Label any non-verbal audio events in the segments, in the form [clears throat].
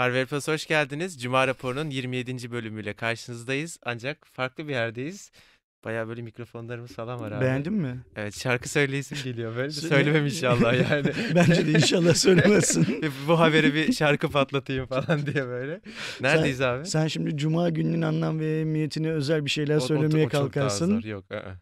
Harvard Plus hoş geldiniz. Cuma raporunun 27. bölümüyle karşınızdayız. Ancak farklı bir yerdeyiz. Bayağı böyle mikrofonlarımız falan var abi. Beğendin mi? Evet şarkı söyleyesim geliyor böyle. de Söyle. Söylemem inşallah yani. [laughs] Bence de inşallah söylemezsin. [laughs] Bu haberi bir şarkı patlatayım falan diye böyle. Neredeyiz abi? Sen şimdi Cuma gününün anlam ve ehemmiyetine özel bir şeyler O- o- söylemeye o daha kalkarsın. Yok. ı-ı.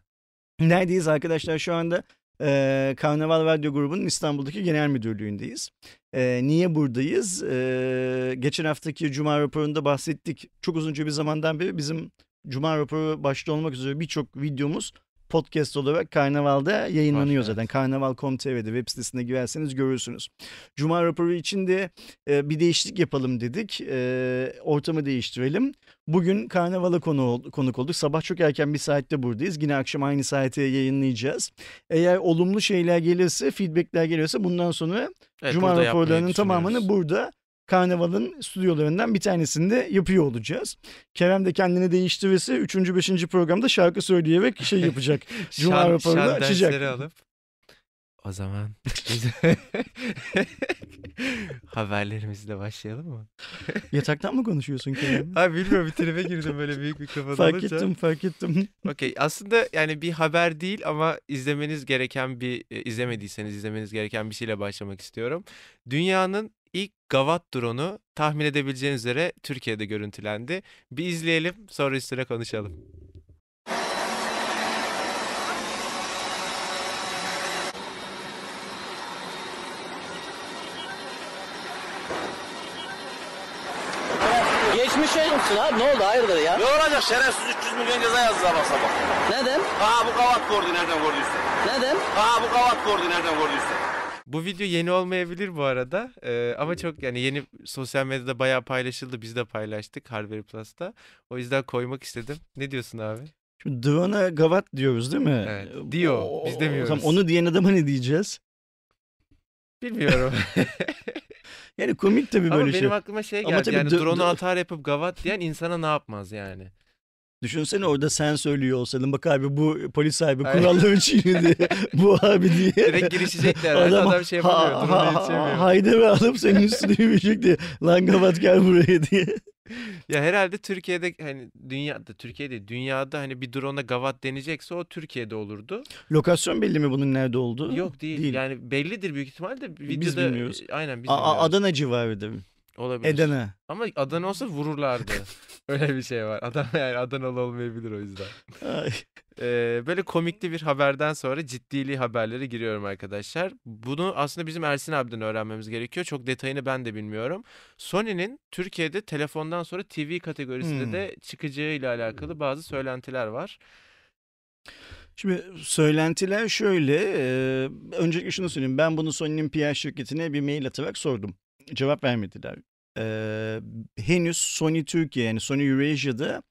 Neredeyiz arkadaşlar? Şu anda e, Karnaval Radyo Grubu'nun İstanbul'daki genel müdürlüğündeyiz. E, niye buradayız? E, geçen haftaki Cuma raporunda bahsettik. Çok uzunca bir zamandan beri bizim Cuma raporu başta olmak üzere birçok videomuz podcast olarak Karnaval'da yayınlanıyor Var, zaten. evet. Karnaval.com.tr'de web sitesine girerseniz görürsünüz. Cuma raporu için de e, bir değişiklik yapalım dedik. E, ortamı değiştirelim. Bugün Karnaval'a konu, konuk olduk. Sabah çok erken bir saatte buradayız. Yine akşam aynı saate yayınlayacağız. Eğer olumlu şeyler gelirse, feedbackler gelirse bundan sonra Evet, Cuma raporlarının tamamını burada Karnaval'ın stüdyolarından bir tanesinde yapıyor olacağız. Kerem de kendini değiştirirse 3. 5. programda şarkı söyleyerek şey yapacak. [laughs] Cuma raporunu açacak. alıp o zaman [laughs] haberlerimizle başlayalım mı? [laughs] Yataktan mı konuşuyorsun Kerem? Abi bilmiyorum bir tribe girdim böyle büyük mikrofon fark alınca. ettim fark ettim. Okey aslında yani bir haber değil ama izlemeniz gereken bir e, izlemediyseniz izlemeniz gereken bir şeyle başlamak istiyorum. Dünyanın ilk Gavat drone'u tahmin edebileceğiniz üzere Türkiye'de görüntülendi. Bir izleyelim sonra üstüne konuşalım. Geçmiş olsun abi ne oldu hayırdır ya? Ne olacak şerefsiz 300 milyon ceza yazdı sabah sabah. Neden? Aha bu kavat kordu nereden gördüyse. Neden? Aha bu kavat kordu nereden gördüyse. Bu video yeni olmayabilir bu arada Ee, ama çok yani yeni sosyal medyada bayağı paylaşıldı. Biz de paylaştık Harvard Plus'ta. O yüzden koymak istedim. Ne diyorsun abi? Şimdi drone'a gavat diyoruz değil mi? Evet, diyor. O- Biz demiyoruz. Tamam, onu diyen adama ne diyeceğiz? Bilmiyorum. [laughs] Yani komik tabii ama böyle benim şey. aklıma şey Ama geldi. yani drone'u atar yapıp gavat diyen insana ne yapmaz yani? Düşünsene orada sen söylüyor olsaydın bak abi bu polis Aynen. kuralları çiğnedi. [laughs] bu abi diye. Direkt girişecekler. Adam, adam şey yapamıyor. drone'a yetişemiyor. Haydi ve alıp senin üstüne yürüyecek diye. Lan gavat gel buraya diye. Ya herhalde Türkiye'de hani dünyada Türkiye'de dünyada hani bir drone'a gavat denecekse o Türkiye'de olurdu. Lokasyon belli mi bunun nerede olduğu? Yok değil. Değil. Yani bellidir büyük ihtimalle de Biz videoda bilmiyoruz. aynen biz A- bilmiyoruz. Adana civarı değil mi? Olabilir. Edana. Ama Adana olsa vururlardı. [laughs] Öyle bir şey var. Adam yani Adanalı olmayabilir o yüzden. [laughs] Ee, böyle komikli bir haberden sonra ciddili haberlere giriyorum arkadaşlar. Bunu aslında bizim Ersin abiden öğrenmemiz gerekiyor. Çok detayını ben de bilmiyorum. Sony'nin Türkiye'de telefondan sonra TV kategorisinde Hmm. de çıkacağıyla alakalı bazı söylentiler var. Şimdi söylentiler şöyle. E, öncelikle şunu söyleyeyim. Ben bunu Sony'nin PR şirketine bir mail atarak sordum. Cevap vermediler. E, henüz Sony Türkiye yani Sony Eurasia'da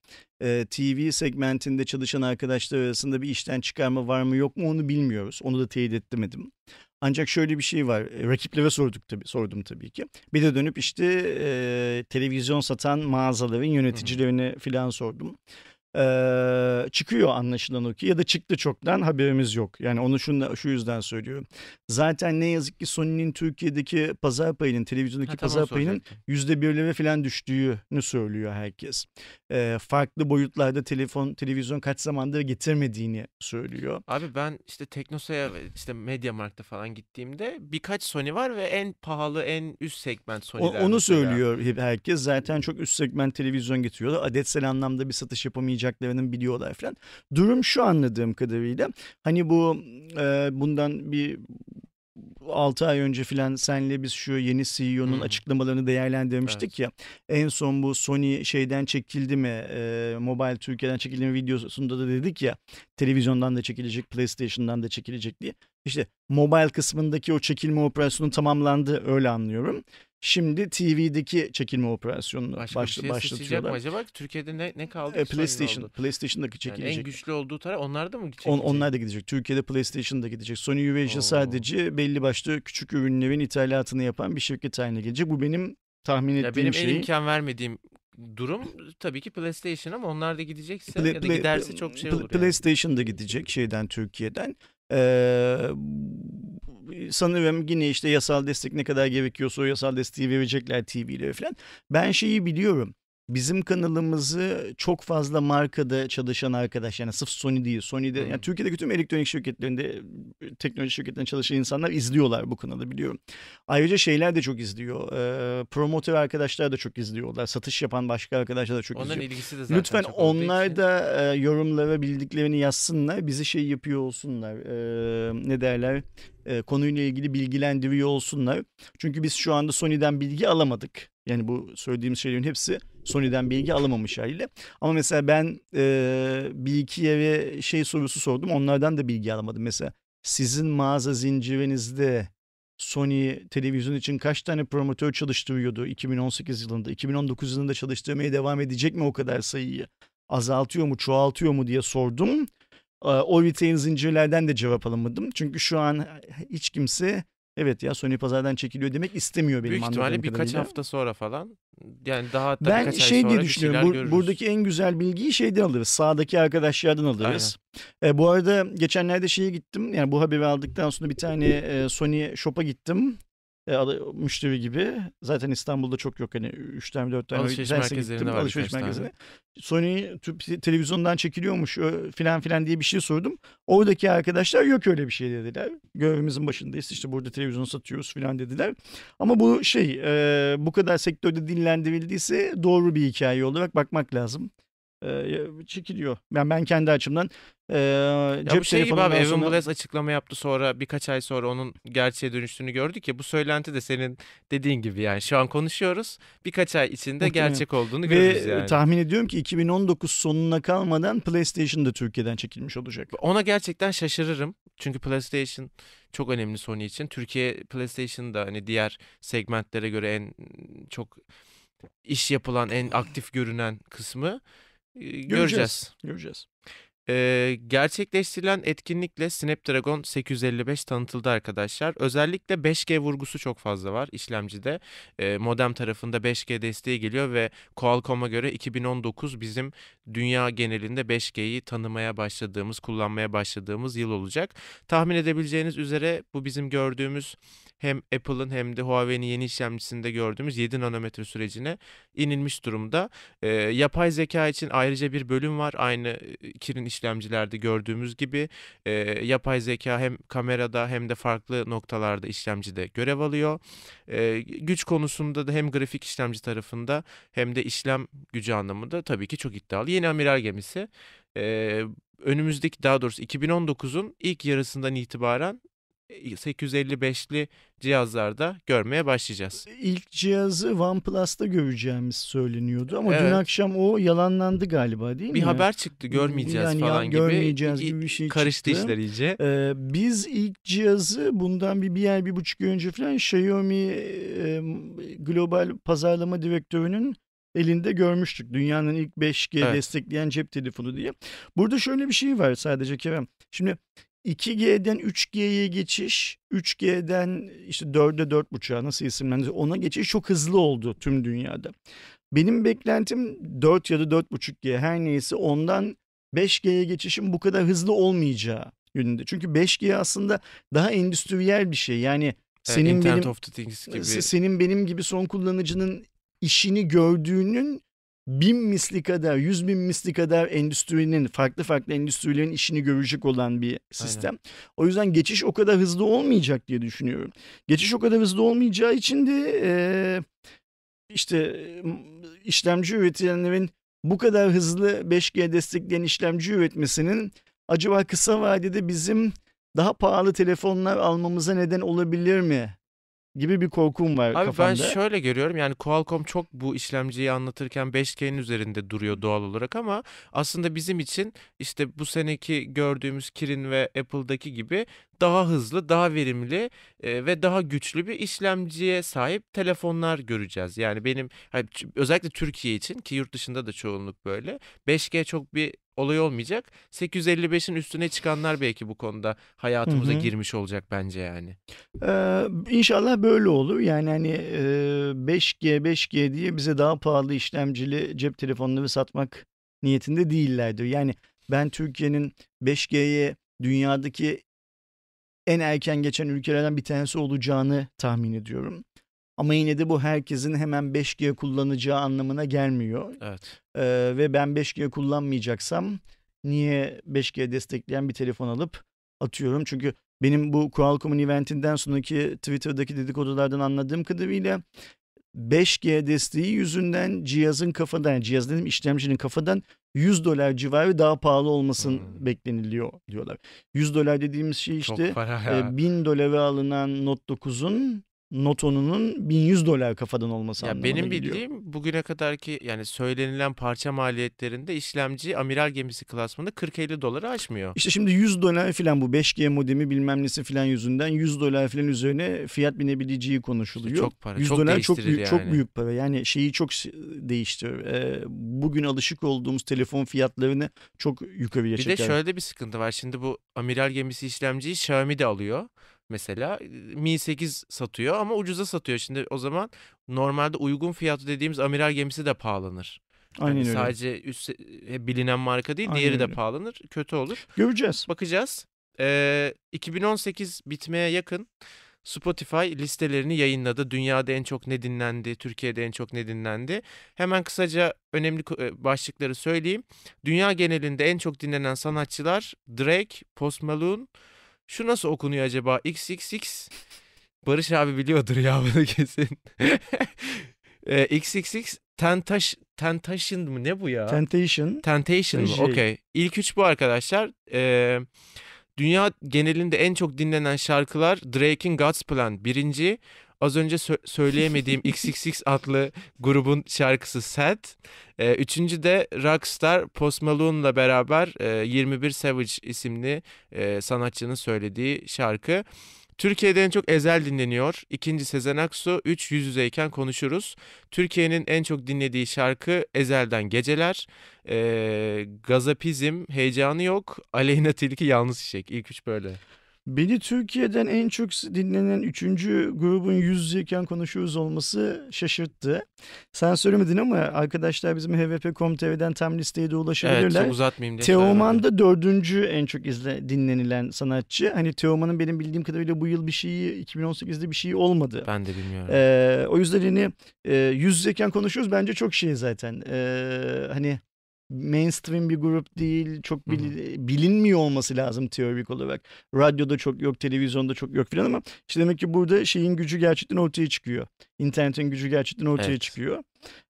e, TV segmentinde çalışan arkadaşlar arasında bir işten çıkarma var mı yok mu onu bilmiyoruz. Onu da teyit etmedim. Ancak şöyle bir şey var. e, Rakiplere sorduk tabii, sordum tabii ki. Bir de dönüp işte e, televizyon satan mağazaların yöneticilerine filan sordum. Ee, çıkıyor anlaşılan o ki ya da çıktı çoktan haberimiz yok. Yani onu şunda, şu yüzden söylüyorum. Zaten ne yazık ki Sony'nin Türkiye'deki pazar payının, televizyondaki Ha, tam onu pazar payının yüzde birlere falan düştüğünü söylüyor herkes. Ee, farklı boyutlarda telefon, televizyon kaç zamandır getirmediğini söylüyor. Abi ben işte Teknosa'ya işte MediaMarkt'a falan gittiğimde birkaç Sony var ve en pahalı en üst segment O- Sony'ler onu mesela. söylüyor herkes. Zaten çok üst segment televizyon getiriyorlar. Adetsel anlamda bir satış yapamayacaklarını biliyorlar falan. Durum şu anladığım kadarıyla. Hani bu e, bundan bir 6 ay önce filan senle biz şu yeni CEO'nun Hı. açıklamalarını değerlendirmiştik Evet. ya. En son bu Sony şeyden çekildi mi? E, Mobile Türkiye'den çekildi mi videosunda da dedik ya. Televizyondan da çekilecek, PlayStation'dan da çekilecek diye. İşte mobile kısmındaki o çekilme operasyonu tamamlandı öyle anlıyorum. Şimdi TV'deki çekilme operasyonunu Başka baş, bir şey başlatıyorlar. mı acaba? Türkiye'de ne, ne kaldı? E, PlayStation, oldu? PlayStation'daki Yani çekilecek. en güçlü olduğu taraf onlar da mı On, çekilecek? onlar da gidecek. Türkiye'de PlayStation da gidecek. Sony Eurasia sadece belli başlı küçük ürünlerin ithalatını yapan bir şirket haline gelecek. Bu benim tahmin Ya ettiğim benim şey. en imkan vermediğim durum tabii ki PlayStation ama onlar da gidecekse Play- ya da Play- giderse çok şey olur yani. PlayStation da gidecek şeyden Türkiye'den. Sanırım yine işte yasal destek ne kadar gerekiyorsa o yasal desteği verecekler TV'lere falan. Ben şeyi biliyorum. Bizim kanalımızı çok fazla markada çalışan arkadaş yani sırf Sony değil. Sony'de Hmm. yani Türkiye'deki tüm elektronik şirketlerinde teknoloji şirketlerinde çalışan insanlar izliyorlar bu kanalı biliyorum. Ayrıca şeyler de çok izliyor. Ee, promotör arkadaşlar da çok izliyorlar. Satış yapan başka arkadaşlar da çok Onların izliyor. ilgisi de zaten Lütfen çok onlar için. da e, yorumlara bildiklerini yazsınlar. Bizi şey yapıyor olsunlar. E, ne derler? E, konuyla ilgili bilgilendiriyor olsunlar. Çünkü biz şu anda Sony'den bilgi alamadık. Yani bu söylediğim şeylerin hepsi Sony'den bilgi alamamış haliyle. Ama mesela ben e, bir iki yere şey sorusu sordum. Onlardan da bilgi alamadım. Mesela sizin mağaza zincirinizde Sony televizyon için kaç tane promotör çalıştırıyordu 2018 yılında? 2019 yılında çalıştırmaya devam edecek mi o kadar sayıyı? Azaltıyor mu, çoğaltıyor mu diye sordum. O retail zincirlerden de cevap alamadım. Çünkü şu an hiç kimse evet ya Sony pazardan çekiliyor demek istemiyor benim Büyük anladığım ihtimalle birkaç kadarıyla. hafta sonra falan yani daha hatta Ben birkaç ay şey sonra diye düşünüyorum. görürüz. buradaki en güzel bilgiyi şeyden alırız. Sağdaki arkadaşlardan alırız. E, bu arada geçenlerde şeye gittim. Yani bu haberi aldıktan sonra bir tane e, Sony shop'a gittim. E, müşteri gibi. Zaten İstanbul'da çok yok. Hani 3 tane 4 tane. Alışveriş merkezlerinde gittim, var Alışveriş merkezine. Sony televizyondan çekiliyormuş filan filan diye bir şey sordum. Oradaki arkadaşlar yok öyle bir şey dediler. Görevimizin başındayız işte burada televizyon satıyoruz filan dediler. Ama bu şey e, bu kadar sektörde dillendirildiyse doğru bir hikaye olarak bakmak lazım. E, çekiliyor. Ben ben kendi açımdan e, Ya cep bu şey gibi abi Evan sonra- açıklama yaptı sonra birkaç ay sonra onun gerçeğe dönüştüğünü gördük ya bu söylenti de senin dediğin gibi yani şu an konuşuyoruz birkaç ay içinde Muhtemelen. gerçek olduğunu Ve görürüz yani. tahmin ediyorum ki 2019 sonuna kalmadan PlayStation da Türkiye'den çekilmiş olacak. Ona gerçekten şaşırırım. Çünkü PlayStation çok önemli Sony için. Türkiye PlayStation da hani diğer segmentlere göre en çok iş yapılan, en aktif görünen kısmı Ee, göreceğiz. Göreceğiz. Ee, gerçekleştirilen etkinlikle Snapdragon 855 tanıtıldı arkadaşlar. Özellikle 5G vurgusu çok fazla var işlemcide. Ee, modem tarafında 5G desteği geliyor ve Qualcomm'a göre 2019 bizim dünya genelinde 5G'yi tanımaya başladığımız, kullanmaya başladığımız yıl olacak. Tahmin edebileceğiniz üzere bu bizim gördüğümüz hem Apple'ın hem de Huawei'nin yeni işlemcisinde gördüğümüz 7 nanometre sürecine inilmiş durumda. Ee, yapay zeka için ayrıca bir bölüm var. Aynı e, Kirin işlemcilerde gördüğümüz gibi e, yapay zeka hem kamerada hem de farklı noktalarda işlemcide görev alıyor. E, güç konusunda da hem grafik işlemci tarafında hem de işlem gücü anlamında tabii ki çok iddialı. Yeni amiral gemisi e, önümüzdeki daha doğrusu 2019'un ilk yarısından itibaren e, 855'li cihazlarda görmeye başlayacağız. İlk cihazı OnePlus'ta göreceğimiz söyleniyordu ama dün Evet. akşam o yalanlandı galiba değil Bir mi? haber çıktı görmeyeceğiz Yani ya- falan gibi. görmeyeceğiz gibi bir şey Karıştı çıktı. işler iyice. Ee, biz ilk cihazı bundan bir, bir ay bir buçuk ay önce falan Xiaomi e, global pazarlama direktörünün elinde görmüştük. Dünyanın ilk 5G Evet. destekleyen cep telefonu diye. Burada şöyle bir şey var sadece Kerem. Şimdi 2G'den 3G'ye geçiş, 3G'den işte 4'e 4.5'a nasıl isimlendirir ona geçiş çok hızlı oldu tüm dünyada. Benim beklentim 4 ya da 4.5G her neyse ondan 5G'ye geçişin bu kadar hızlı olmayacağı yönünde. Çünkü 5G aslında daha endüstriyel bir şey. Yani senin Internet benim of the Things gibi. se- senin benim gibi son kullanıcının işini gördüğünün bin misli kadar, yüz bin misli kadar endüstrinin, farklı farklı endüstrilerin işini görecek olan bir sistem. O yüzden geçiş o kadar hızlı olmayacak diye düşünüyorum. Geçiş o kadar hızlı olmayacağı için de eee, işte işlemci üretenlerin bu kadar hızlı 5G destekleyen işlemci üretmesinin acaba kısa vadede bizim daha pahalı telefonlar almamıza neden olabilir mi? Gibi bir korkum var Abi kafamda. ben şöyle görüyorum yani Qualcomm çok bu işlemciyi anlatırken 5G'nin üzerinde duruyor doğal olarak ama aslında bizim için işte bu seneki gördüğümüz Kirin ve Apple'daki gibi daha hızlı, daha verimli e, ve daha güçlü bir işlemciye sahip telefonlar göreceğiz. Yani benim özellikle Türkiye için ki yurt dışında da çoğunluk böyle 5G çok bir olay olmayacak. 855'in üstüne çıkanlar belki bu konuda hayatımıza Hı hı. girmiş olacak bence yani. Ee, inşallah böyle olur. Yani hani e, 5G 5G diye bize daha pahalı işlemcili cep telefonları satmak niyetinde değillerdir. Yani ben Türkiye'nin 5G'ye dünyadaki en erken geçen ülkelerden bir tanesi olacağını tahmin ediyorum. Ama yine de bu herkesin hemen 5G kullanacağı anlamına gelmiyor. Evet. Ee, ve ben 5G kullanmayacaksam niye 5G destekleyen bir telefon alıp atıyorum? Çünkü benim bu Qualcomm'un eventinden sonraki Twitter'daki dedikodulardan anladığım kadarıyla 5G desteği yüzünden cihazın kafadan, yani cihaz dedim işlemcinin kafadan 100 dolar civarı daha pahalı olmasın Hmm. bekleniliyor diyorlar. 100 dolar dediğimiz şey işte e, 1000 dolara alınan Note 9'un Note 10'unun 1100 dolar kafadan olması Ya anlamına benim geliyor. bildiğim bugüne kadarki yani söylenilen parça maliyetlerinde işlemci amiral gemisi klasmanı 40-50 doları aşmıyor. İşte şimdi 100 dolar falan bu 5G modemi bilmem nesi falan yüzünden 100 dolar falan üzerine fiyat binebileceği konuşuluyor. çok para, 100 çok dolar çok büyük, çok yani. büyük para. Yani şeyi çok değiştirir. Ee, bugün alışık olduğumuz telefon fiyatlarını çok yukarıya Bir çeker. de şöyle de bir sıkıntı var. Şimdi bu amiral gemisi işlemciyi Xiaomi de alıyor. Mesela Mi 8 satıyor ama ucuza satıyor. Şimdi o zaman normalde uygun fiyatı dediğimiz amiral gemisi de pahalanır. Aynen Yani öyle. sadece üst e, bilinen marka değil, Aynen diğeri de öyle. pahalanır. Kötü olur. Göreceğiz. Bakacağız. Ee, 2018 bitmeye yakın Spotify listelerini yayınladı. Dünyada en çok ne dinlendi, Türkiye'de en çok ne dinlendi. Hemen kısaca önemli e, başlıkları söyleyeyim. Dünya genelinde en çok dinlenen sanatçılar Drake, Post Malone. Şu nasıl okunuyor acaba? XXX. Barış abi biliyordur ya bunu kesin. [laughs] Ee, XXX Tentaş, Tentation mı ne bu ya? Temptation. Temptation mı? Şey. Okey. İlk üç bu arkadaşlar. Ee, dünya genelinde en çok dinlenen şarkılar Drake'in God's Plan birinci. Az önce sö- söyleyemediğim [laughs] XXX adlı grubun şarkısı Sad. Ee, üçüncü de Rockstar Post Malone'la beraber e, 21 Savage isimli e, sanatçının söylediği şarkı. Türkiye'de en çok Ezel dinleniyor. İkinci Sezen Aksu. Üç Yüz Yüzeyken Konuşuruz. Türkiye'nin en çok dinlediği şarkı Ezel'den Geceler. Ee, Gazapizm, Heyecanı Yok. Aleyna Tilki, Yalnız Çiçek. İlk üç böyle. Beni Türkiye'den en çok dinlenen üçüncü grubun yüz yüzeyken konuşuyoruz olması şaşırttı. Sen söylemedin ama arkadaşlar bizim hvp.com.tr'den tam listeye de Evet ulaşabilirler. çok uzatmayayım diye Teoman da dördüncü en çok izle, dinlenilen sanatçı. Hani Teoman'ın benim bildiğim kadarıyla bu yıl bir şeyi 2018'de bir şey olmadı. Ben de bilmiyorum. Ee, o yüzden hani e, yüz yüzeyken konuşuyoruz bence çok şey zaten. Ee, hani mainstream bir grup değil, çok bil- bilinmiyor olması lazım teorik olarak. Radyoda çok yok, televizyonda çok yok falan ama işte demek ki burada şeyin gücü gerçekten ortaya çıkıyor. İnternetin gücü gerçekten ortaya Evet. çıkıyor.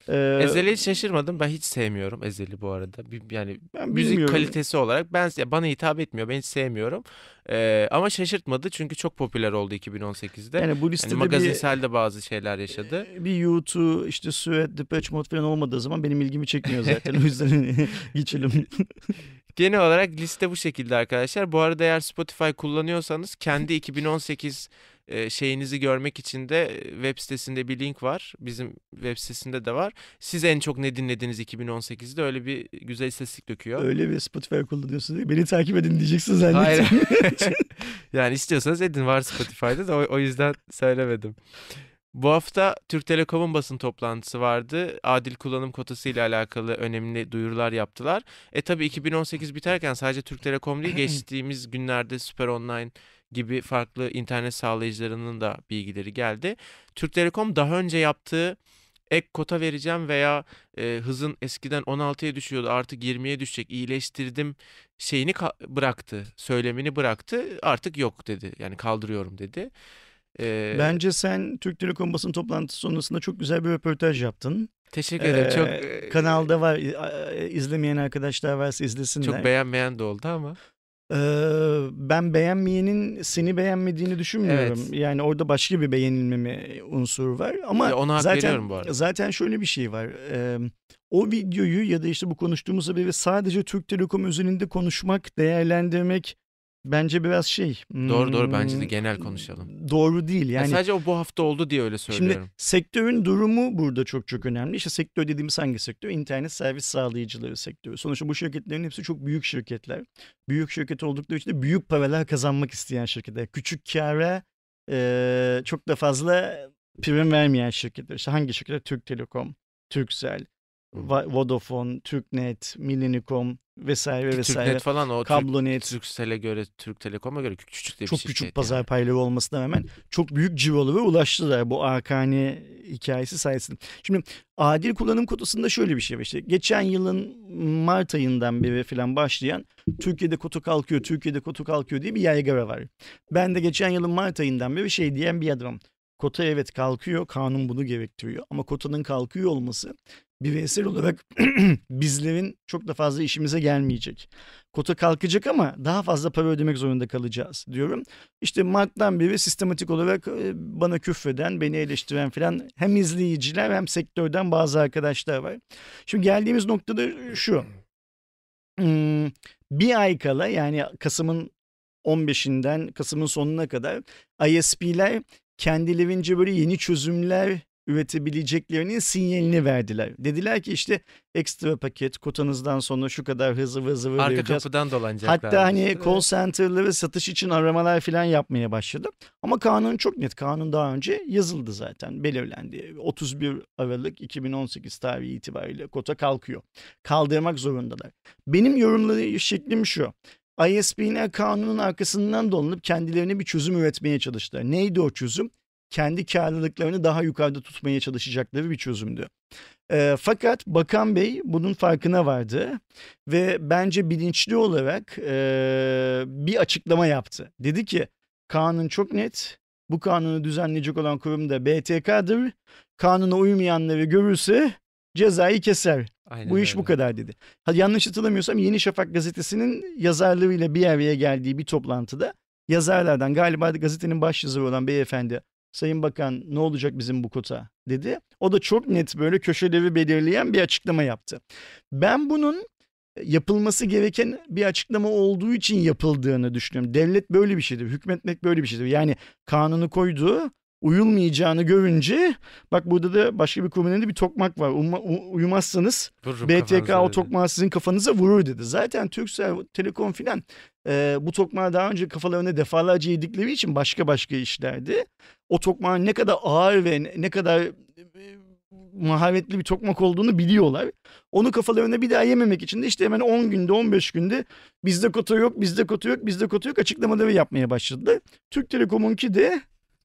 Ee, Ezel'i şaşırmadım. Ben hiç sevmiyorum Ezel'i bu arada. Yani ben müzik bilmiyorum. kalitesi olarak ben bana hitap etmiyor. Ben hiç sevmiyorum. Ee, ama şaşırtmadı çünkü çok popüler oldu 2018'de. Yani bu Yani listede bir, magazinsel de bazı şeyler yaşadı. bir YouTube, işte Suet, Depeche Mode falan olmadığı zaman benim ilgimi çekmiyor zaten. o yüzden hani [laughs] geçelim. Genel olarak liste bu şekilde arkadaşlar. Bu arada eğer Spotify kullanıyorsanız kendi 2018 e, şeyinizi görmek için de web sitesinde bir link var. Bizim web sitesinde de var. Siz en çok ne dinlediniz 2018'de öyle bir güzel istatistik döküyor. Öyle bir Spotify kullanıyorsun diye beni takip edin diyeceksin Hayır. zannettim. [laughs] [laughs] yani istiyorsanız edin var Spotify'da da o, o yüzden söylemedim. Bu hafta Türk Telekom'un basın toplantısı vardı. Adil kullanım kotası ile alakalı önemli duyurular yaptılar. E tabi 2018 biterken sadece Türk Telekom değil [clears throat] geçtiğimiz günlerde Süper Online gibi farklı internet sağlayıcılarının da bilgileri geldi. Türk Telekom daha önce yaptığı ek kota vereceğim veya e, hızın eskiden 16'ya düşüyordu artık 20'ye düşecek iyileştirdim şeyini bıraktı söylemini bıraktı artık yok dedi yani kaldırıyorum dedi. E, Bence sen Türk Telekom basın toplantısı sonrasında çok güzel bir röportaj yaptın. teşekkür ederim çok Ee, e, Kanalda var. izlemeyen arkadaşlar varsa izlesinler. çok beğenmeyen de oldu ama Ee, ben beğenmeyenin seni beğenmediğini düşünmüyorum. Evet. Yani orada başka bir beğenilmeme unsuru var. Ama Ya ona hak zaten bu arada. zaten şöyle bir şey var. O videoyu ya da işte bu konuştuğumuz haberi sadece Türk Telekom özelinde konuşmak, değerlendirmek bence biraz şey. Doğru, doğru. Bence de hmm, genel konuşalım. Doğru değil. yani, Yani sadece o bu hafta oldu diye öyle Şimdi söylüyorum. sektörün durumu burada çok çok önemli. İşte sektör dediğimiz hangi sektör? İnternet servis sağlayıcıları sektörü. Sonuçta bu şirketlerin hepsi çok büyük şirketler. Büyük şirket oldukları için de büyük paralar kazanmak isteyen şirketler. Küçük kâra eee, çok da fazla prim vermeyen şirketler. İşte hangi şirketler? Türk Telekom, Turkcell, Vodafone, Türknet, Millennium, vesaire vesaire. Türknet falan o Türk, Kablonet. Türkcell'e göre Türk Telekom'a göre küçük de bir çok küçük yani. pazar payları olmasına rağmen çok büyük cirolara ulaştılar bu Akani hikayesi sayesinde. Şimdi adil kullanım kotasında şöyle bir şey var işte. Geçen yılın Mart ayından beri falan başlayan Türkiye'de kota kalkıyor, Türkiye'de kota kalkıyor diye bir yaygara var. Ben de geçen yılın Mart ayından beri şey diyen bir adamım. Kota evet kalkıyor, kanun bunu gerektiriyor. Ama kotanın kalkıyor olması bireysel olarak [clears throat] bizlerin çok da fazla işimize gelmeyecek. Kota kalkacak ama daha fazla para ödemek zorunda kalacağız diyorum. İşte Mart'tan beri sistematik olarak e, bana küfreden, beni eleştiren falan hem izleyiciler hem sektörden bazı arkadaşlar var. Şimdi geldiğimiz noktada şu. Hmm, bir ay kala yani Kasım'ın 15'inden Kasım'ın sonuna kadar ISP'ler kendilerince böyle yeni çözümler üretebileceklerinin sinyalini verdiler. Dediler ki işte ekstra paket kotanızdan sonra şu kadar hızlı hızlı Arka vereceğiz. kapıdan dolanacaklar. Hatta hani işte. call center'ları satış için aramalar falan yapmaya başladı. Ama kanun çok net. Kanun daha önce yazıldı zaten. Belirlendi. 31 Aralık 2018 tarihi itibariyle kota kalkıyor. Kaldırmak zorundalar. Benim yorumları şeklim şu. ISP'ler kanunun arkasından dolanıp kendilerine bir çözüm üretmeye çalıştılar. Neydi o çözüm? Kendi karlılıklarını daha yukarıda tutmaya çalışacakları bir çözümdü. E, fakat Bakan Bey bunun farkına vardı ve bence bilinçli olarak e, bir açıklama yaptı. Dedi ki kanun çok net. Bu kanunu düzenleyecek olan kurum da BTK'dır. Kanuna uymayanları görürse cezayı keser. Aynen Bu iş bu öyle. kadar dedi. Ha, yanlış hatırlamıyorsam Yeni Şafak gazetesinin yazarlarıyla bir araya geldiği bir toplantıda yazarlardan galiba gazetenin baş yazarı olan beyefendi Sayın Bakan ne olacak bizim bu kota dedi. O da çok net böyle köşeleri belirleyen bir açıklama yaptı. Ben bunun yapılması gereken bir açıklama olduğu için yapıldığını düşünüyorum. Devlet böyle bir şeydir. Hükmetmek böyle bir şeydir. Yani kanunu koydu uyulmayacağını görünce bak burada da başka bir elinde bir tokmak var. Uyma- u- uyumazsanız Vururum BTK o tokmağı sizin kafanıza vurur dedi. Zaten Turkcell, Telekom filan e, bu tokmağı daha önce kafalarına defalarca yedikleri için başka başka işlerdi. O tokmağın ne kadar ağır ve ne- ne kadar e, maharetli bir tokmak olduğunu biliyorlar. Onu kafalarına bir daha yememek için de işte hemen 10 günde 15 günde bizde kota yok, bizde kota yok, bizde kota yok açıklamaları yapmaya başladılar. Türk Telekom'unki de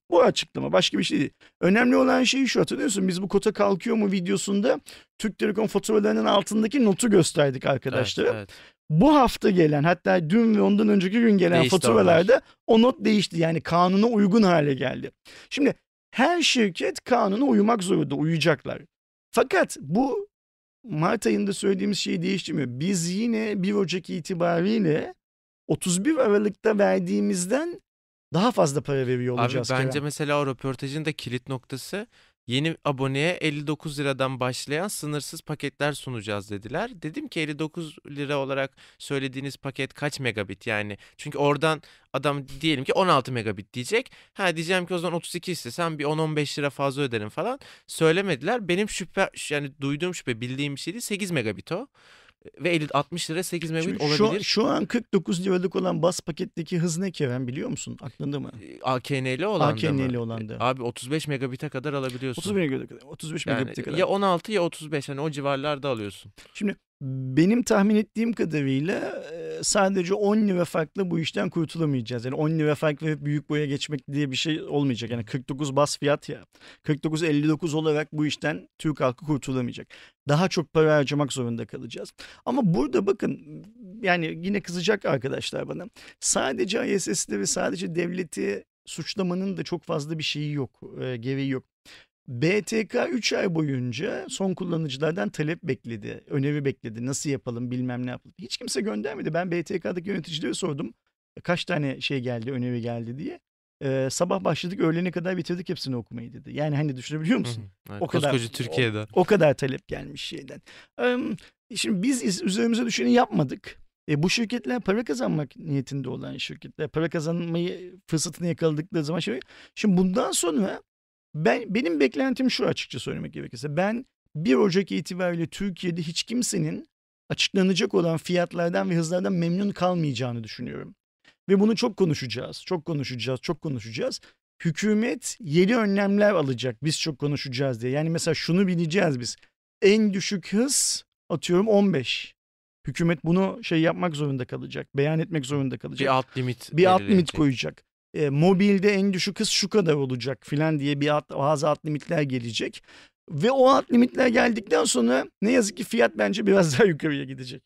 bu açıklama başka bir şey değil. Önemli olan şey şu hatırlıyorsun biz bu kota kalkıyor mu videosunda Türk Telekom faturalarının altındaki notu gösterdik arkadaşlar. Evet, evet. Bu hafta gelen hatta dün ve ondan önceki gün gelen Değişti faturalarda o not değişti. Yani kanuna uygun hale geldi. Şimdi her şirket kanuna uymak zorunda uyacaklar. Fakat bu Mart ayında söylediğimiz şeyi değiştirmiyor. Biz yine 1 Ocak itibariyle 31 Aralık'ta verdiğimizden daha fazla para veriyor Abi olacağız. bence Kerem. mesela o röportajın da kilit noktası yeni aboneye 59 liradan başlayan sınırsız paketler sunacağız dediler. Dedim ki 59 lira olarak söylediğiniz paket kaç megabit yani? Çünkü oradan adam diyelim ki 16 megabit diyecek. Ha diyeceğim ki o zaman 32 istesem bir 10-15 lira fazla öderim falan. Söylemediler. Benim şüphe yani duyduğum şüphe bildiğim bir şey değil 8 megabit o. Ve 50 60 lira 8 megabit şu, olabilir. şu an 49 liralık olan bas paketteki hız ne Kerem biliyor musun? Aklında mı? AKN'li olan? AKN'li olan da. Abi 35 megabite kadar alabiliyorsun. 30 megabit, 35 Yani megabit'e kadar. ya 16 ya 35 hani o civarlarda alıyorsun. Şimdi benim tahmin ettiğim kadarıyla e, sadece 10 lira farklı bu işten kurtulamayacağız. Yani 10 lira fark verip büyük boya geçmek diye bir şey olmayacak. Yani 49 bas fiyat ya. 49-59 olarak bu işten Türk halkı kurtulamayacak. Daha çok para harcamak zorunda kalacağız. Ama burada bakın yani yine kızacak arkadaşlar bana. Sadece ISS'de ve sadece devleti suçlamanın da çok fazla bir şeyi yok, e, gereği yok. BTK 3 ay boyunca son kullanıcılardan talep bekledi, öneri bekledi. Nasıl yapalım, bilmem ne yapalım. Hiç kimse göndermedi. Ben BTK'daki yöneticilere sordum. Kaç tane şey geldi, öneri geldi diye. Ee, sabah başladık, öğlene kadar bitirdik hepsini okumayı dedi. Yani hani düşünebiliyor musun? Evet, O kadar- Koskoca Türkiye'de. O kadar talep gelmiş şeyden. Ee, şimdi biz iz- üzerimize düşeni yapmadık. E, bu şirketler para kazanmak niyetinde olan şirketler. Para kazanmayı fırsatını yakaladıkları zaman şey. Şimdi bundan sonra ben benim beklentim şu açıkça söylemek gerekirse. Ben 1 Ocak itibariyle Türkiye'de hiç kimsenin açıklanacak olan fiyatlardan ve hızlardan memnun kalmayacağını düşünüyorum. Ve bunu çok konuşacağız, çok konuşacağız, çok konuşacağız. Hükümet yeni önlemler alacak biz çok konuşacağız diye. Yani mesela şunu bileceğiz biz. En düşük hız atıyorum 15. Hükümet bunu şey yapmak zorunda kalacak. Beyan etmek zorunda kalacak. Bir alt limit bir alt limit koyacak. E, mobilde en düşük hız şu kadar olacak filan diye bir alt, bazı alt limitler gelecek. Ve o alt limitler geldikten sonra ne yazık ki fiyat bence biraz [laughs] daha yukarıya gidecek.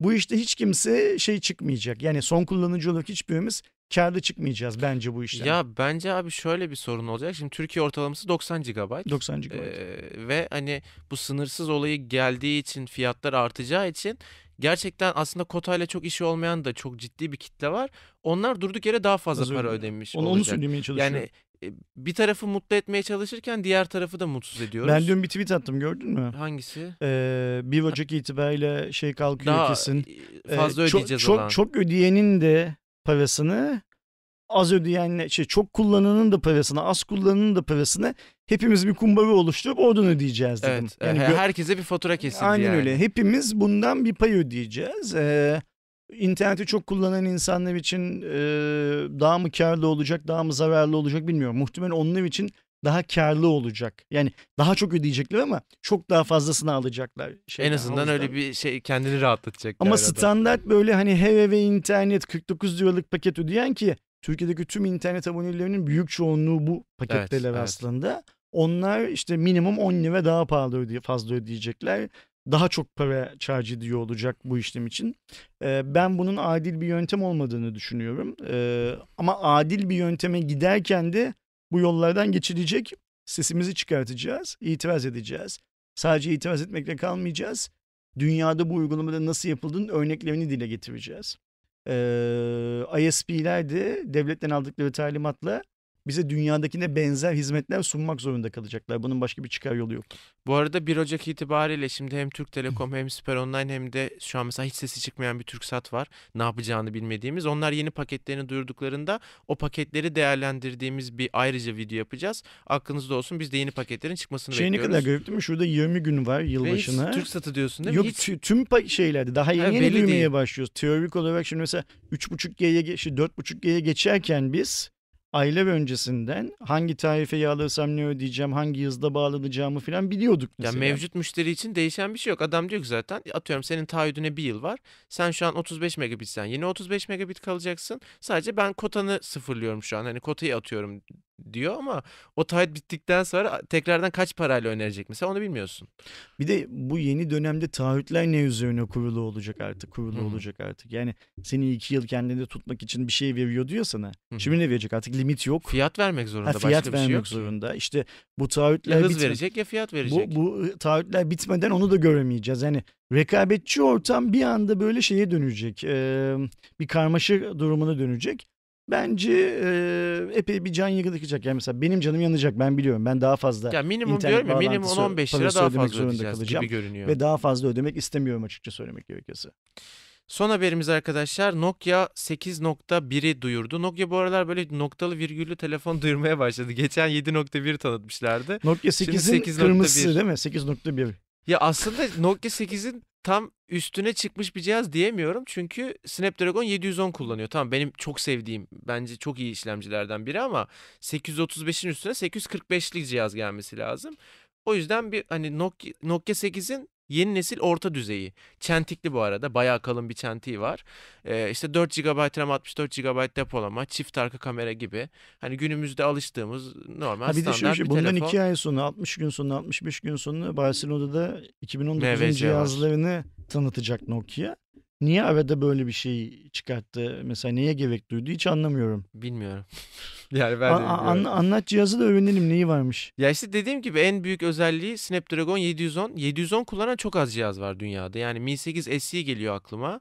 Bu işte hiç kimse şey çıkmayacak. Yani son kullanıcı olarak hiçbirimiz kârda çıkmayacağız bence bu işten. Ya bence abi şöyle bir sorun olacak. Şimdi Türkiye ortalaması 90 GB. 90 GB. Ee, ve hani bu sınırsız olayı geldiği için fiyatlar artacağı için gerçekten aslında kotayla çok işi olmayan da çok ciddi bir kitle var. Onlar durduk yere daha fazla Az para önce. ödemiş onu, onu olacak. söylemeye çalışıyorum. Yani e, bir tarafı mutlu etmeye çalışırken diğer tarafı da mutsuz ediyoruz. ben dün bir tweet attım gördün mü? hangisi? Ee, 1 Ocak itibariyle şey kalkıyor Daha kesin. e, fazla Ee, çok, ödeyeceğiz çok, olan. Çok ödeyenin de parasını az ödeyenle şey çok kullananın da parasını az kullananın da parasını hepimiz bir kumbara oluşturup oradan ödeyeceğiz dedim. Evet, Yani e, gö- herkese bir fatura kesildi Aynen yani. öyle. Hepimiz bundan bir pay ödeyeceğiz. Ee, interneti çok kullanan insanlar için e, daha mı karlı olacak, daha mı zararlı olacak bilmiyorum. Muhtemelen onlar için daha karlı olacak. Yani daha çok ödeyecekler ama çok daha fazlasını alacaklar. En şeyden, azından öyle havuzdan. bir şey kendini rahatlatacak. Ama standart böyle hani her eve internet 49 liralık paket ödeyen ki Türkiye'deki tüm internet abonelerinin büyük çoğunluğu bu paketteler evet. aslında. Onlar işte minimum 10 lira daha pahalı ödeye, fazla ödeyecekler. Daha çok para charge ediyor olacak bu işlem için. Ee, ben bunun adil bir yöntem olmadığını düşünüyorum. Ee, ama adil bir yönteme giderken de bu yollardan geçilecek. Sesimizi çıkartacağız, itiraz edeceğiz. Sadece itiraz etmekle kalmayacağız. Dünyada bu uygulamada nasıl yapıldığının örneklerini dile getireceğiz. Ee, ISP'ler de devletten aldıkları talimatla bize dünyadakine benzer hizmetler sunmak zorunda kalacaklar. Bunun başka bir çıkar yolu yok. Bu arada 1 Ocak itibariyle şimdi hem Türk Telekom hem Süper Online hem de şu an mesela hiç sesi çıkmayan bir TürkSat var. Ne yapacağını bilmediğimiz. Onlar yeni paketlerini duyurduklarında o paketleri değerlendirdiğimiz bir ayrıca video yapacağız. Aklınızda olsun biz de yeni paketlerin çıkmasını Şey ne bekliyoruz. kadar garip değil mi? Şurada 20 gün var yılbaşına. TürkSat'ı diyorsun değil Yok mi? Hiç tü- tüm şeylerde daha yeni Ha, yeni duymaya başlıyoruz. Teorik olarak şimdi mesela 3.5G'ye ge- şey 4.5G'ye geçerken biz aylar öncesinden hangi tarifeyi alırsam ne ödeyeceğim, hangi hızda bağlanacağımı falan biliyorduk Ya mesela. mevcut müşteri için değişen bir şey yok. Adam diyor ki zaten atıyorum senin taahhüdüne bir yıl var. Sen şu an 35 megabitsen yine 35 megabit kalacaksın. Sadece ben kotanı sıfırlıyorum şu an. Hani kotayı atıyorum diyor ama o taahhüt bittikten sonra tekrardan kaç parayla önerecek mesela onu bilmiyorsun. Bir de bu yeni dönemde taahhütler ne üzerine kurulu olacak artık, kurulu Hı hı. olacak artık. Yani seni iki yıl kendinde tutmak için bir şey veriyor diyor sana. Hı hı. Şimdi ne verecek artık limit yok. Fiyat vermek zorunda Ha, fiyat başka bir vermek şey yok. zorunda. İşte bu Ya taahhütler hız bitme- verecek ya fiyat verecek. Bu, bu taahhütler bitmeden onu da göremeyeceğiz. Yani rekabetçi ortam bir anda böyle şeye dönecek. e, bir karmaşa durumuna dönecek. Bence e, epey bir can yakacak. Yani mesela benim canım yanacak ben biliyorum. Ben daha fazla ya minimum internet diyorum ya minimum bağlantısı 10-15 lira parası daha ödemek fazla zorunda ödeyeceğiz kalacağım. gibi görünüyor. ve daha fazla ödemek istemiyorum açıkça söylemek gerekirse. Son haberimiz arkadaşlar Nokia 8.1'i duyurdu. Nokia bu aralar böyle noktalı virgüllü telefon duyurmaya başladı. Geçen 7.1 tanıtmışlardı. Nokia Şimdi 8'in 8.1. kırmızısı değil mi? 8.1. Ya aslında Nokia 8'in tam üstüne çıkmış bir cihaz diyemiyorum. Çünkü Snapdragon 710 kullanıyor. Tamam benim çok sevdiğim, bence çok iyi işlemcilerden biri ama 835'in üstüne 845'lik cihaz gelmesi lazım. O yüzden bir hani Nokia, Nokia 8'in yeni nesil orta düzeyi. Çentikli bu arada. Bayağı kalın bir çentiği var. Ee, işte 4 GB RAM 64 GB depolama, çift arka kamera gibi. Hani günümüzde alıştığımız normal Ha bir de standart şöyle şey, bir bundan telefon. 2 ay sonra 60 gün sonra 65 gün sonra Barcelona'da 2019'un MVC var. cihazlarını tanıtacak Nokia. Niye arada böyle bir şey çıkarttı? Mesela neye gerek duydu hiç anlamıyorum. Bilmiyorum. [laughs] yani ben de a- bilmiyorum. an- anlat cihazı da öğrenelim neyi varmış. Ya işte dediğim gibi en büyük özelliği Snapdragon 710. 710 kullanan çok az cihaz var dünyada. Yani Mi 8 SE geliyor aklıma.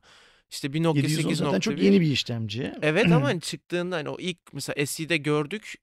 İşte bir Nokia 710 zaten çok 8.1. yeni bir işlemci. Evet ama [clears throat] çıktığında hani o ilk mesela SE'de gördük.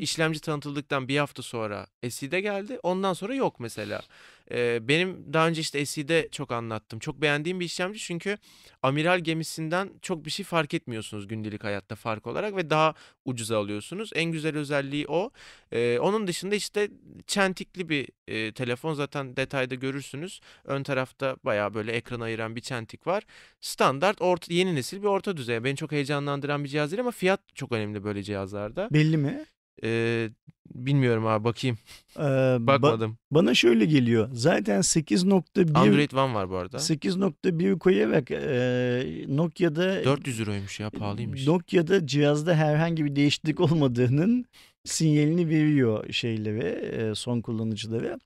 İşlemci tanıtıldıktan bir hafta sonra SE'de geldi. Ondan sonra yok mesela. Ee, benim daha önce işte SE'de çok anlattım. Çok beğendiğim bir işlemci çünkü amiral gemisinden çok bir şey fark etmiyorsunuz gündelik hayatta fark olarak ve daha ucuza alıyorsunuz. En güzel özelliği o. Ee, onun dışında işte çentikli bir e, telefon zaten detayda görürsünüz. Ön tarafta bayağı böyle ekran ayıran bir çentik var. Standart orta, yeni nesil bir orta düzey. Beni çok heyecanlandıran bir cihaz değil ama fiyat çok önemli böyle cihazlarda. Belli mi? Ee, bilmiyorum abi bakayım. Ee, [laughs] ba- Bakmadım. bana şöyle geliyor. Zaten 8.1 Android One var bu arada. 8.1 koyarak e, Nokia'da 400 euroymuş ya pahalıymış. Nokia'da cihazda herhangi bir değişiklik olmadığının sinyalini veriyor şeylere, e, son kullanıcılara.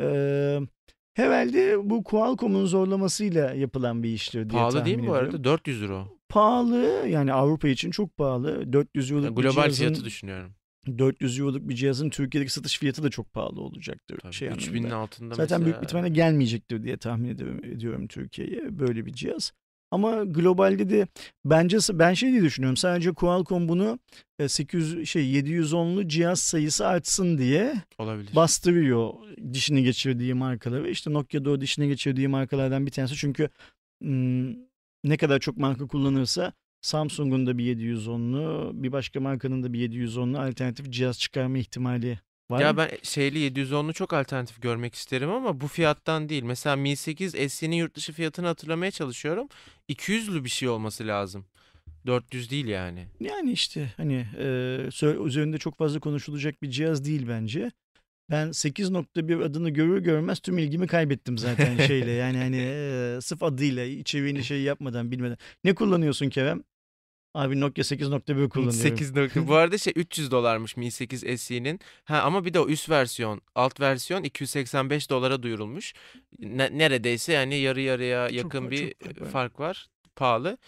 E, herhalde bu Qualcomm'un zorlamasıyla yapılan bir iştir diye Pahalı değil mi bu arada? 400 euro. Pahalı yani Avrupa için çok pahalı. 400 Yani euroluk bir global cihazın, fiyatı düşünüyorum. 400 euroluk bir cihazın Türkiye'deki satış fiyatı da çok pahalı olacaktır. Tabii. şey 3000'in anlamında. altında Zaten mesela. büyük bir ihtimalle gelmeyecektir diye tahmin ediyorum, ediyorum Türkiye'ye böyle bir cihaz. Ama globalde de bence ben şey diye düşünüyorum. Sadece Qualcomm bunu e, 800 şey 710'lu cihaz sayısı artsın diye olabilir. bastırıyor dişini geçirdiği markaları. İşte Nokia'da o dişini geçirdiği markalardan bir tanesi. Çünkü ne kadar çok marka kullanırsa Samsung'un da bir 710'lu, bir başka markanın da bir 710'lu alternatif cihaz çıkarma ihtimali var. Ya ben şeyli 710'lu çok alternatif görmek isterim ama bu fiyattan değil. Mesela Mi 8 S'nin yurt dışı fiyatını hatırlamaya çalışıyorum. 200'lü bir şey olması lazım. 400 değil yani. Yani işte hani e, üzerinde çok fazla konuşulacak bir cihaz değil bence. Ben 8.1 adını görür görmez tüm ilgimi kaybettim zaten [laughs] şeyle. Yani hani e, sırf adıyla içeriğini şey yapmadan bilmeden. Ne kullanıyorsun Kerem? Abi Nokia 8.1 kullanıyorum. 8 nokta. [laughs] Bu arada şey 300 dolarmış Mi 8 SE'nin. Ha ama bir de o üst versiyon, alt versiyon 285 dolara duyurulmuş. Ne- neredeyse yani yarı yarıya yakın var, bir çok var. fark var. Pahalı.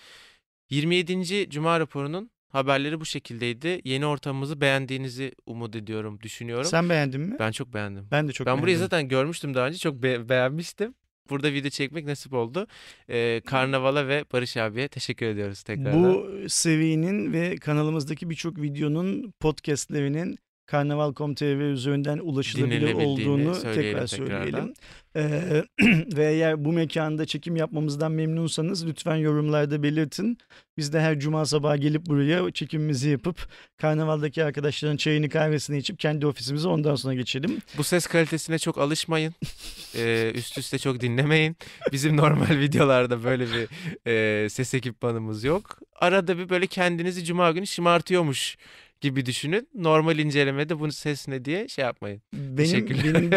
27. Cuma raporunun haberleri bu şekildeydi. Yeni ortamımızı beğendiğinizi umut ediyorum, düşünüyorum. Sen beğendin mi? Ben çok beğendim. Ben de çok ben burayı beğendim. zaten görmüştüm daha önce. Çok be- beğenmiştim. Burada video çekmek nasip oldu. Ee, Karnaval'a ve Barış abiye teşekkür ediyoruz tekrardan. Bu serinin ve kanalımızdaki birçok videonun podcastlerinin Karnaval.com.tr üzerinden ulaşılabilir olduğunu tekrar söyleyelim. Ee, [clears throat] ve eğer bu mekanda çekim yapmamızdan memnunsanız lütfen yorumlarda belirtin. Biz de her cuma sabahı gelip buraya çekimimizi yapıp Karnaval'daki arkadaşların çayını kahvesini içip kendi ofisimize ondan sonra geçelim. Bu ses kalitesine çok alışmayın. [laughs] Ee, üst üste çok dinlemeyin. Bizim normal [laughs] videolarda böyle bir e, ses ekipmanımız yok. Arada bir böyle kendinizi cuma günü şımartıyormuş gibi düşünün. Normal incelemede bunu ses ne diye şey yapmayın. Benim Teşekkürler. benim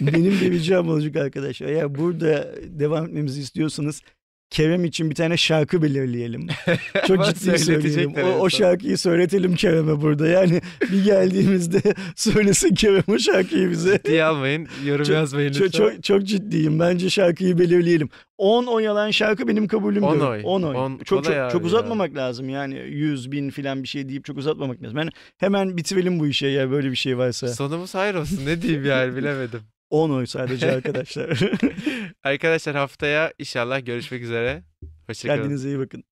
benim de ricam olacak arkadaşlar. Eğer burada devam etmemizi istiyorsanız Kerem için bir tane şarkı belirleyelim. [laughs] Çok ciddi söyleyelim. O, o şarkıyı söyletelim Kerem'e burada. Yani bir geldiğimizde [laughs] söylesin Kerem o şarkıyı bize. Diye almayın. Yorum Çok- yazmayın lütfen. Çok, çok, çok ciddiyim. Bence şarkıyı belirleyelim. 10 oy alan şarkı benim kabulümdür. 10 oy. 10 oy. 10 çok, çok, çok ya. uzatmamak lazım. Yani 100 bin falan bir şey deyip çok uzatmamak lazım. Yani hemen bitirelim bu işe ya böyle bir şey varsa. Sonumuz hayır olsun. Ne diyeyim yani bilemedim. [laughs] 10 oy sadece [laughs] arkadaşlar. Arkadaşlar haftaya inşallah görüşmek üzere. Hoşçakalın. Kendinize iyi bakın.